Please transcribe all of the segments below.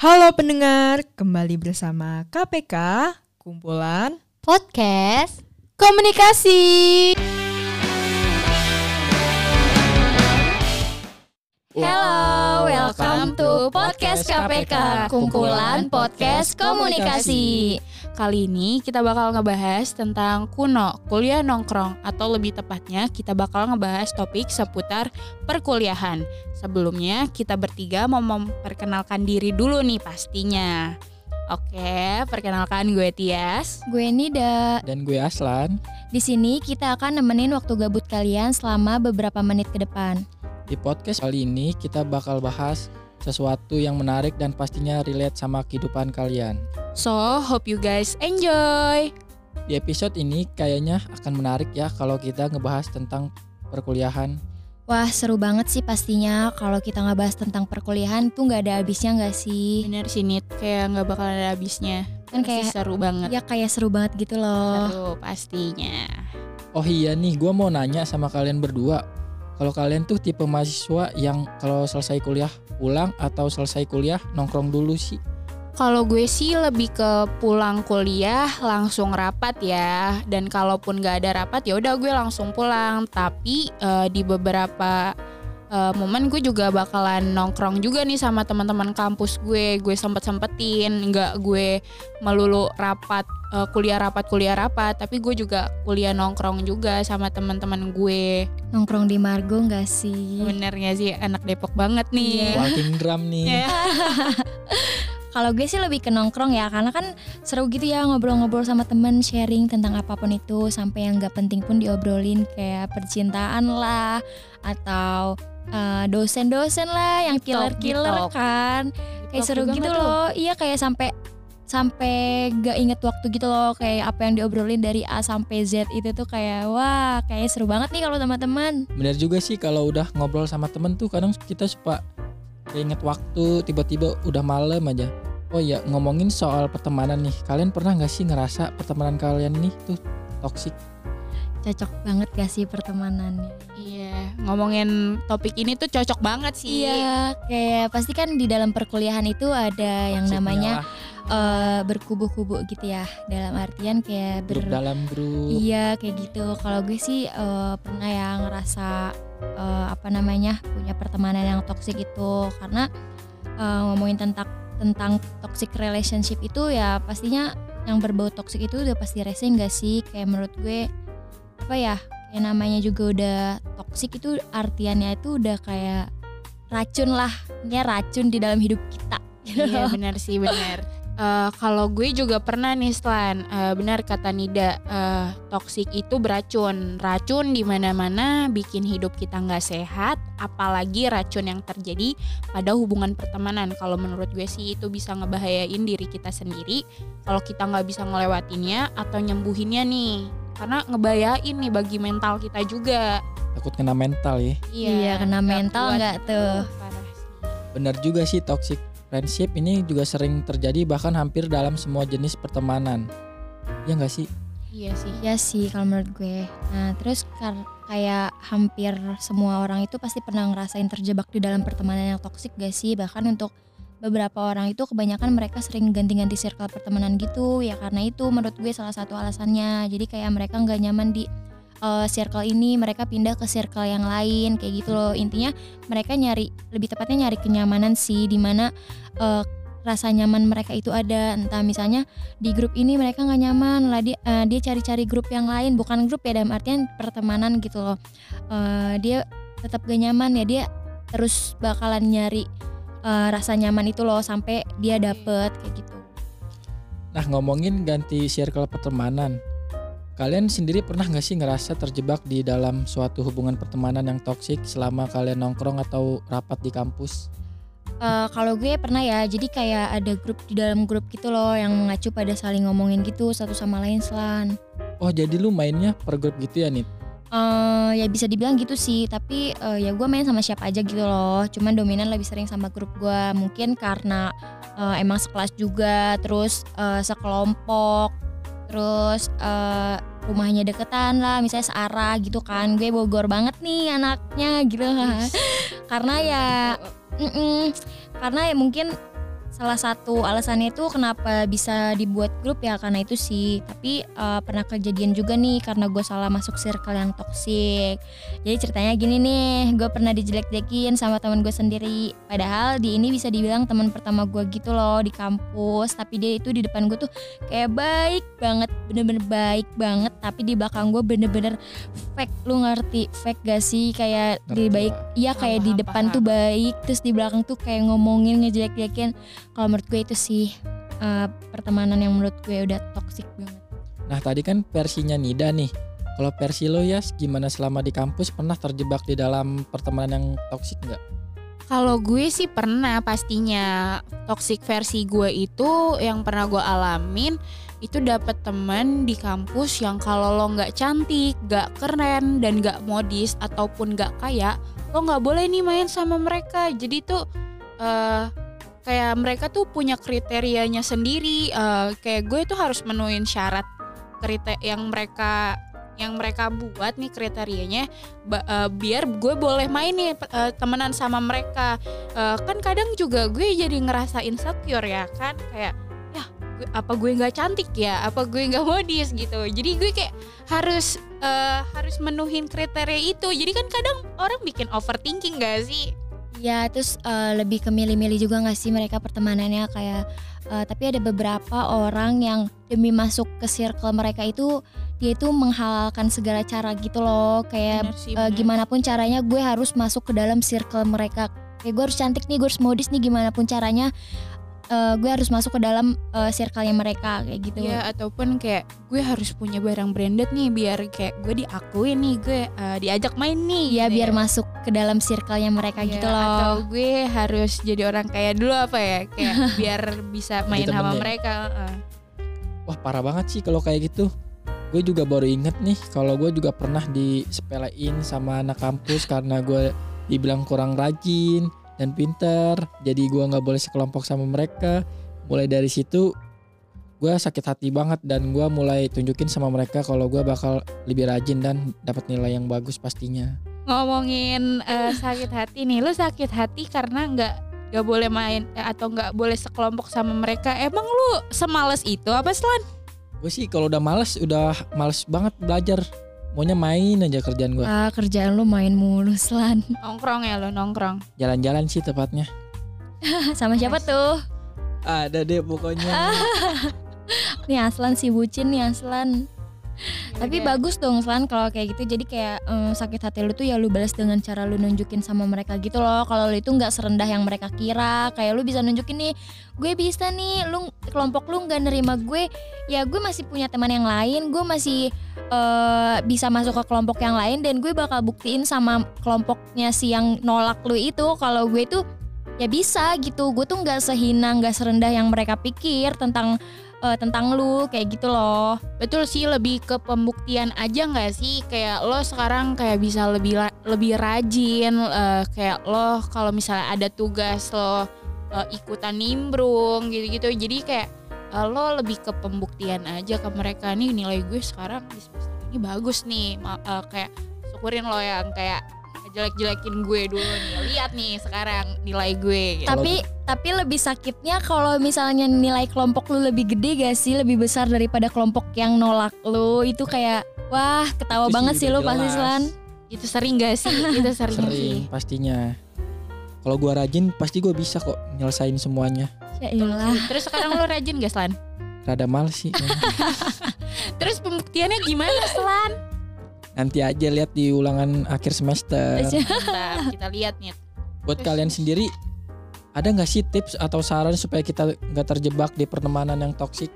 Halo pendengar, kembali bersama KPK, kumpulan podcast komunikasi. Hello, welcome to podcast KPK, kumpulan podcast komunikasi. Kali ini kita bakal ngebahas tentang kuno, kuliah nongkrong, atau lebih tepatnya kita bakal ngebahas topik seputar perkuliahan. Sebelumnya kita bertiga mau memperkenalkan diri dulu nih pastinya. Oke, perkenalkan gue Tias. Gue Nida. Dan gue Aslan. Di sini kita akan nemenin waktu gabut kalian selama beberapa menit ke depan. Di podcast kali ini kita bakal bahas sesuatu yang menarik dan pastinya relate sama kehidupan kalian. So, hope you guys enjoy. Di episode ini kayaknya akan menarik ya kalau kita ngebahas tentang perkuliahan. Wah seru banget sih pastinya kalau kita ngebahas tentang perkuliahan tuh nggak ada habisnya nggak sih? Bener sih Nit, kayak nggak bakal ada habisnya. Kan Pasti kayak seru banget. ya kayak seru banget gitu loh. Seru pastinya. Oh iya nih, gue mau nanya sama kalian berdua. Kalau kalian tuh tipe mahasiswa yang kalau selesai kuliah pulang atau selesai kuliah nongkrong dulu sih? Kalau gue sih lebih ke pulang kuliah langsung rapat ya. Dan kalaupun nggak ada rapat ya udah gue langsung pulang. Tapi eh, di beberapa eh, momen gue juga bakalan nongkrong juga nih sama teman-teman kampus gue. Gue sempet sempetin nggak gue melulu rapat eh, kuliah rapat kuliah rapat. Tapi gue juga kuliah nongkrong juga sama teman-teman gue. Nongkrong di Margo nggak sih? Benernya sih anak Depok banget nih. Walking drum nih. Ya. Kalau gue sih lebih ke nongkrong ya karena kan seru gitu ya ngobrol-ngobrol sama temen sharing tentang apa pun itu sampai yang nggak penting pun diobrolin kayak percintaan lah atau eh, dosen-dosen lah yang killer-killer kan. Kayak seru gitu loh. Iya kayak sampai sampai gak inget waktu gitu loh. Kayak apa yang diobrolin dari A sampai Z itu tuh kayak wah kayak seru banget nih kalau sama teman Bener juga sih kalau udah ngobrol sama temen tuh kadang kita suka inget waktu tiba-tiba udah malam aja. Oh iya ngomongin soal pertemanan nih, kalian pernah nggak sih ngerasa pertemanan kalian nih tuh toksik? Cocok banget gak sih pertemanannya Iya, ngomongin topik ini tuh cocok banget sih. Iya, kayak pasti kan di dalam perkuliahan itu ada yang Toksiknya namanya eh, berkubu-kubu gitu ya. Dalam artian kayak ber grup dalam grup. Iya, kayak gitu. Kalau gue sih eh, pernah ya ngerasa eh, apa namanya? punya pertemanan yang toksik itu karena eh, ngomongin tentang tentang toxic relationship itu ya pastinya yang berbau toksik itu udah pasti rese gak sih? Kayak menurut gue apa ya? Kayak namanya juga udah toksik itu artiannya itu udah kayak racun lah. Ini racun di dalam hidup kita. Iya benar sih benar. Eh, kalau gue juga pernah nih Slan, Eh, benar kata Nida, eh, toksik itu beracun, racun di mana-mana bikin hidup kita nggak sehat, apalagi racun yang terjadi pada hubungan pertemanan. Kalau menurut gue sih itu bisa ngebahayain diri kita sendiri, kalau kita nggak bisa ngelewatinnya atau nyembuhinnya nih, karena ngebayain nih bagi mental kita juga. Takut kena mental ya. Iya, kena mental nggak gitu. tuh? Benar juga sih toxic friendship ini juga sering terjadi bahkan hampir dalam semua jenis pertemanan. Ya nggak sih? Iya sih. Ya sih kalau menurut gue. Nah terus kar- kayak hampir semua orang itu pasti pernah ngerasain terjebak di dalam pertemanan yang toksik gak sih? Bahkan untuk beberapa orang itu kebanyakan mereka sering ganti-ganti circle pertemanan gitu. Ya karena itu menurut gue salah satu alasannya. Jadi kayak mereka nggak nyaman di uh, circle ini, mereka pindah ke circle yang lain kayak gitu loh. Intinya mereka nyari lebih tepatnya nyari kenyamanan sih di mana uh, rasa nyaman mereka itu ada entah misalnya di grup ini mereka nggak nyaman lah dia eh, dia cari-cari grup yang lain bukan grup ya dalam artian pertemanan gitu loh Eh, dia tetap gak nyaman ya dia terus bakalan nyari eh, rasa nyaman itu loh sampai dia dapet kayak gitu Nah ngomongin ganti circle pertemanan. Kalian sendiri pernah nggak sih ngerasa terjebak di dalam suatu hubungan pertemanan yang toksik selama kalian nongkrong atau rapat di kampus? Eh, kalau gue pernah ya jadi kayak ada grup di dalam grup gitu loh yang mengacu pada saling ngomongin gitu satu sama lain selan Oh jadi lu mainnya per grup gitu ya Nit? Eh, ya bisa dibilang gitu sih tapi eh, ya gue main sama siapa aja gitu loh. Cuman dominan lebih sering sama grup gue mungkin karena eh, emang sekelas juga terus eh, sekelompok terus eh, rumahnya deketan lah misalnya searah gitu kan. Gue Bogor banget nih anaknya gitu. Karena ya mm-mm, karena ya mungkin salah satu alasannya itu kenapa bisa dibuat grup ya karena itu sih. Tapi uh, pernah kejadian juga nih karena gue salah masuk circle yang toksik jadi ceritanya gini nih gue pernah dijelek-jelekin sama teman gue sendiri. Padahal di ini bisa dibilang teman pertama gue gitu loh di kampus. Tapi dia itu di depan gue tuh kayak baik banget bener-bener baik banget. Tapi di belakang gue bener-bener fake. Lu ngerti fake gak sih? Kayak di Ngerti baik iya kayak di depan tuh baik. Terus di belakang tuh kayak ngomongin ngejelek-jelekin kalau menurut gue itu sih uh, pertemanan yang menurut gue udah toxic banget Nah tadi kan versinya Nida nih. Kalau versi lo ya gimana selama di kampus pernah terjebak di dalam pertemanan yang toksik nggak? Kalau gue sih pernah pastinya toxic versi gue itu yang pernah gue alamin itu dapet teman di kampus yang kalau lo nggak cantik, nggak keren dan nggak modis ataupun nggak kaya, lo nggak boleh nih main sama mereka. Jadi tuh eh kayak mereka tuh punya kriterianya sendiri. eh, kayak gue tuh harus menuhin syarat kriteria yang mereka yang mereka buat nih kriterianya eh, biar gue boleh main nih eh, temenan sama mereka. Kan kadang juga gue jadi ngerasa insecure ya kan kayak ya apa gue nggak cantik ya? Apa gue nggak modis? gitu. Jadi gue kayak harus eh, harus menuhin kriteria itu. Jadi kan kadang orang bikin overthinking gak sih Ya terus uh, lebih ke milih-milih juga gak sih mereka pertemanannya? Kayak uh, tapi ada beberapa orang yang demi masuk ke circle mereka itu dia itu menghalalkan segala cara gitu loh. Kayak Bener sih, uh, gimana pun caranya gue harus masuk ke dalam circle mereka. Kayak gue harus cantik nih gue harus modis nih gimana pun caranya uh, gue harus masuk ke dalam uh, circle-nya mereka kayak gitu. Ya ataupun kayak gue harus punya barang branded nih biar kayak gue diakuin nih gue eh, diajak main nih. Ya gitu biar masuk ke dalam circle-nya mereka Ya, gitu Atau loh. gue harus jadi orang kaya dulu apa ya kayak biar bisa main Jadi sama temennya. mereka. eh. Wah parah banget sih kalau kayak gitu. Gue juga baru inget nih kalau gue juga pernah disepelein sama anak kampus karena gue dibilang kurang rajin dan pinter. Jadi gue nggak boleh sekelompok sama mereka. Mulai dari situ gue sakit hati banget dan gue mulai tunjukin sama mereka kalau gue bakal lebih rajin dan dapat nilai yang bagus pastinya. Ngomongin eh, sakit hati nih, lu sakit hati karena nggak nggak boleh main eh, atau nggak boleh sekelompok sama mereka. Emang lu semales itu apa Slan? Gue sih kalau udah males, udah males banget belajar. Maunya main aja kerjaan gue. Ah kerjaan lu main mulu Slan. Nongkrong ya lo nongkrong. Jalan-jalan sih tepatnya. sama siapa tuh? Ada deh pokoknya. Nih Aslan si bucin nih Aslan. Tapi Yaudah. bagus dong Slan kalau kayak gitu. Jadi kayak em, sakit hati lu tuh ya lu balas dengan cara lu nunjukin sama mereka gitu loh. Kalau lu itu nggak serendah yang mereka kira. Kayak lu bisa nunjukin nih, gue bisa nih. Lu kelompok lu nggak nerima gue. Ya gue masih punya teman yang lain. Gue masih eh, bisa masuk ke kelompok yang lain dan gue bakal buktiin sama kelompoknya si yang nolak lu itu kalau gue tuh ya bisa gitu. Gue tuh nggak sehina, nggak serendah yang mereka pikir tentang eh, tentang lu kayak gitu loh. Betul sih lebih ke pembuktian aja nggak sih? Kayak lo sekarang kayak bisa lebih la- lebih rajin eh, kayak lo kalau misalnya ada tugas lo eh, ikutan nimbrung gitu-gitu. Jadi kayak eh, lo lebih ke pembuktian aja ke mereka. Nih nilai gue sekarang di semester ini bagus nih. Eh, kayak syukurin lo yang kayak jelek-jelekin gue dulu nih. Lihat nih sekarang nilai gue gitu. Tapi tapi lebih sakitnya kalau misalnya nilai kelompok lu lebih gede gak sih, lebih besar daripada kelompok yang nolak lu. Itu kayak wah, ketawa Itu sih banget sih lu pasti. Slan. itu sering gak sih itu sering, sih Sering pastinya. Kalau gua rajin pasti gue bisa kok nyelesain semuanya. Ya iyalah. terus sekarang lo rajin gak Slan? Rada males sih. Terus pembuktiannya gimana Slan? Nanti aja lihat di ulangan akhir semester. Bentar, kita lihat nih. Buat kalian sendiri ada nggak sih tips atau saran supaya kita nggak terjebak di pertemanan yang toksik?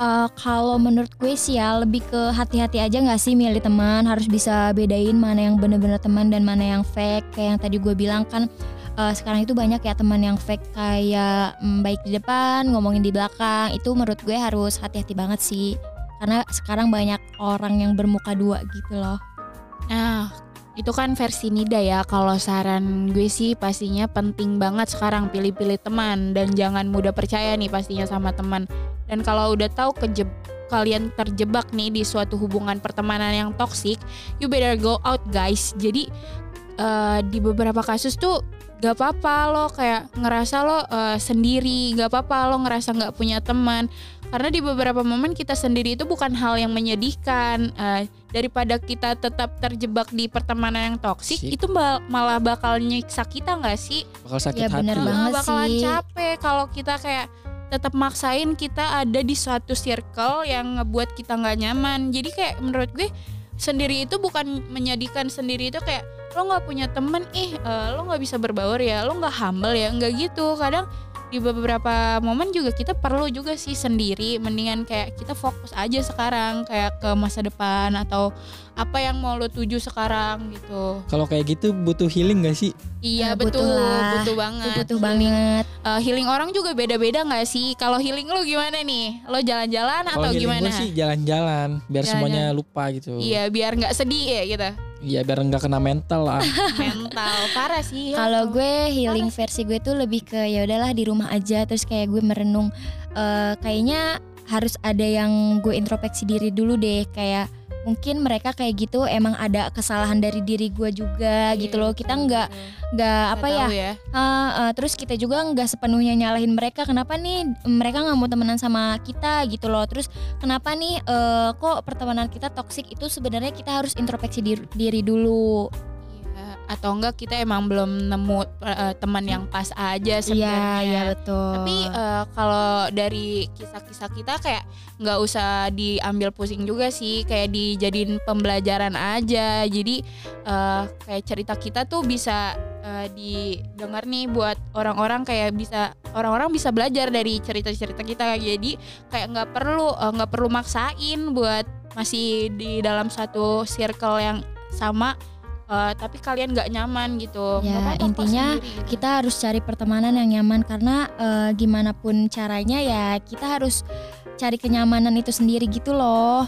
Eh, kalau menurut gue sih ya lebih ke hati-hati aja nggak sih milih teman. Harus bisa bedain mana yang bener-bener teman dan mana yang fake. Kayak yang tadi gue bilang kan eh, sekarang itu banyak ya teman yang fake. Kayak mm, baik di depan ngomongin di belakang. Itu menurut gue harus hati-hati banget sih. Karena sekarang banyak orang yang bermuka dua gitu loh. Nah, itu kan versi Nida ya. Kalau saran gue sih pastinya penting banget sekarang pilih-pilih teman dan jangan mudah percaya nih pastinya sama teman. Dan kalau udah tahu kejeb kalian terjebak nih di suatu hubungan pertemanan yang toksik, you better go out guys. Jadi eh, di beberapa kasus tuh gak apa-apa lo kayak ngerasa lo eh, sendiri, gak apa-apa lo ngerasa nggak punya teman. Karena di beberapa momen kita sendiri itu bukan hal yang menyedihkan. Eh, daripada kita tetap terjebak di pertemanan yang toksik, Sik. itu malah bakal nyiksa kita nggak sih? bakal sakit Ya, hati bener banget bakalan sih. capek kalau kita kayak tetap maksain kita ada di suatu circle yang ngebuat kita nggak nyaman. Jadi kayak menurut gue sendiri itu bukan menyedihkan sendiri itu kayak lo nggak punya temen, ih eh, lo nggak bisa berbaur ya, lo nggak humble ya, nggak gitu. Kadang di beberapa momen juga kita perlu juga sih sendiri mendingan kayak kita fokus aja sekarang kayak ke masa depan atau apa yang mau lo tuju sekarang gitu kalau kayak gitu butuh healing gak sih iya Ya, betul butuh lah. butuh Itu banget butuh Healing banget. Eh, healing orang juga beda-beda nggak sih? Kalau healing lu gimana nih? Lo jalan-jalan atau gimana? gue sih jalan-jalan biar Jalan-jalan. semuanya lupa gitu Iya, biar nggak sedih ya gitu. Iya biar nggak kena mental lah Mental parah sih. ya. Kalau gue healing versi gue tuh lebih ke ya udahlah di rumah aja terus kayak gue merenung eh, kayaknya harus ada yang gue introspeksi diri dulu deh kayak mungkin mereka kayak gitu emang ada kesalahan dari diri gue juga Iya, gitu loh. Kita nggak nggak apa ya ya. Ah, ah, terus kita juga nggak sepenuhnya nyalahin mereka. Kenapa nih mereka nggak mau temenan sama kita gitu loh? Terus kenapa nih eh, kok pertemanan kita toksik itu sebenarnya kita harus introspeksi diri, diri dulu atau enggak kita emang belum nemu eh, teman yang pas aja iya sebenarnya. iya betul Tapi eh, kalau dari kisah-kisah kita kayak nggak usah diambil pusing juga sih, kayak dijadiin pembelajaran aja. Jadi eh, kayak cerita kita tuh bisa eh, didengar nih buat orang-orang kayak bisa orang-orang bisa belajar dari cerita-cerita kita. Jadi kayak nggak perlu nggak perlu maksain buat masih di dalam satu circle yang sama. Eh, tapi kalian nggak nyaman gitu. Ya, intinya sendiri gitu. kita harus cari pertemanan yang nyaman karena eh, gimana pun caranya ya kita harus cari kenyamanan itu sendiri gitu loh.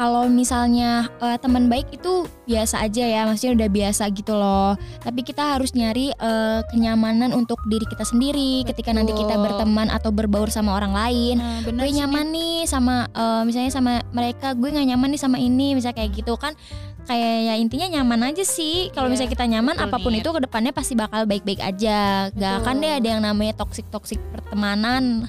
Kalau misalnya eh, teman baik itu biasa aja ya, maksudnya udah biasa gitu loh. Tapi kita harus nyari eh, kenyamanan untuk diri kita sendiri ketika nanti kita Betul. berteman atau berbaur sama orang lain. Nah, bener gue sih, nyaman nih sama eh, misalnya sama mereka gue nggak nyaman nih sama ini misalnya kayak gitu kan kayak ya intinya nyaman aja sih kalau Iya, misalnya kita nyaman betul apa pun nih. itu ke depannya pasti bakal baik-baik aja gak Betul. akan deh ada yang namanya toksik toksik pertemanan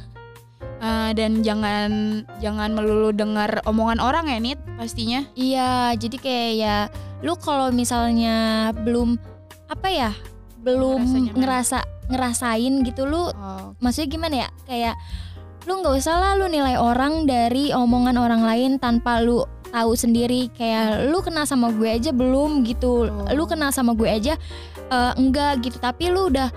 Uh, dan jangan jangan melulu dengar omongan orang ya Nit pastinya. Iya jadi kayak ya lu kalau misalnya belum apa ya belum Ngerasa nyaman. ngerasa ngerasain gitu lu oh, maksudnya gimana ya kayak lu nggak usah lah lu nilai orang dari omongan orang lain tanpa lu tahu sendiri. Kayak lu kenal sama gue aja belum gitu. Oh. lu kenal sama gue aja eh, enggak gitu. Tapi lu udah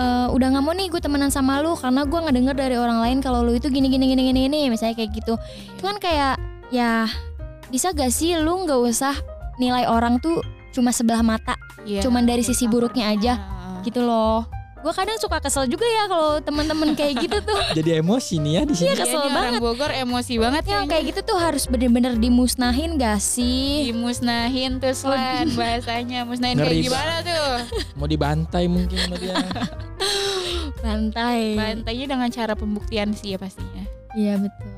eh, udah nggak mau nih gue temenan sama lu karena gue nggak denger dari orang lain kalau lu itu gini gini gini gini gini misalnya kayak gitu. Itu kan kayak ya bisa gak sih lu nggak usah nilai orang tuh cuma sebelah mata iya, cuman dari sisi sama. buruknya aja Ah, gitu loh gue kadang suka kesel juga ya kalau teman-teman kayak gitu tuh. Jadi emosi nih ya di sini. Iya, Iya, kesel orang banget. Bogor emosi banget yang kayaknya. kayak gitu tuh harus bener-bener dimusnahin gak sih? Dimusnahin tuh Slan bahasanya. Musnahin kayak Ngeri gimana tuh? Mau dibantai mungkin sama dia. Bantai. Bantainya dengan cara pembuktian sih ya pastinya. Iya betul.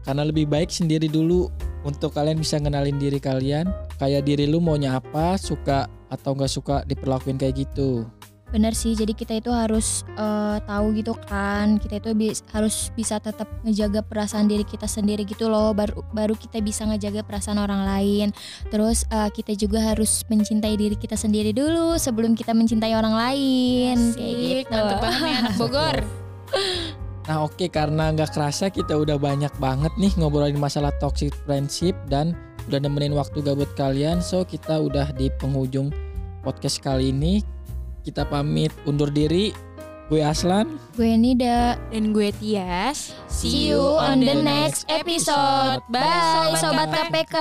Karena lebih baik sendiri dulu untuk kalian bisa kenalin diri kalian. Kayak diri lu maunya apa suka atau nggak suka diperlakuin kayak gitu bener sih jadi kita itu harus eh, tahu gitu kan kita itu bis- harus bisa tetap ngejaga perasaan diri kita sendiri gitu loh baru baru kita bisa ngejaga perasaan orang lain. Terus eh, kita juga harus mencintai diri kita sendiri dulu sebelum kita mencintai orang lain. Kayak Asik, gitu. mantep banget nih anak Bogor. Nah oke karena nggak kerasa kita udah banyak banget nih ngobrolin masalah toxic friendship dan udah nemenin waktu gabut kalian so kita udah di penghujung podcast kali ini kita pamit undur diri gue Aslan gue Nida dan gue Tias See you on the next episode. Bye, Sobat KPK.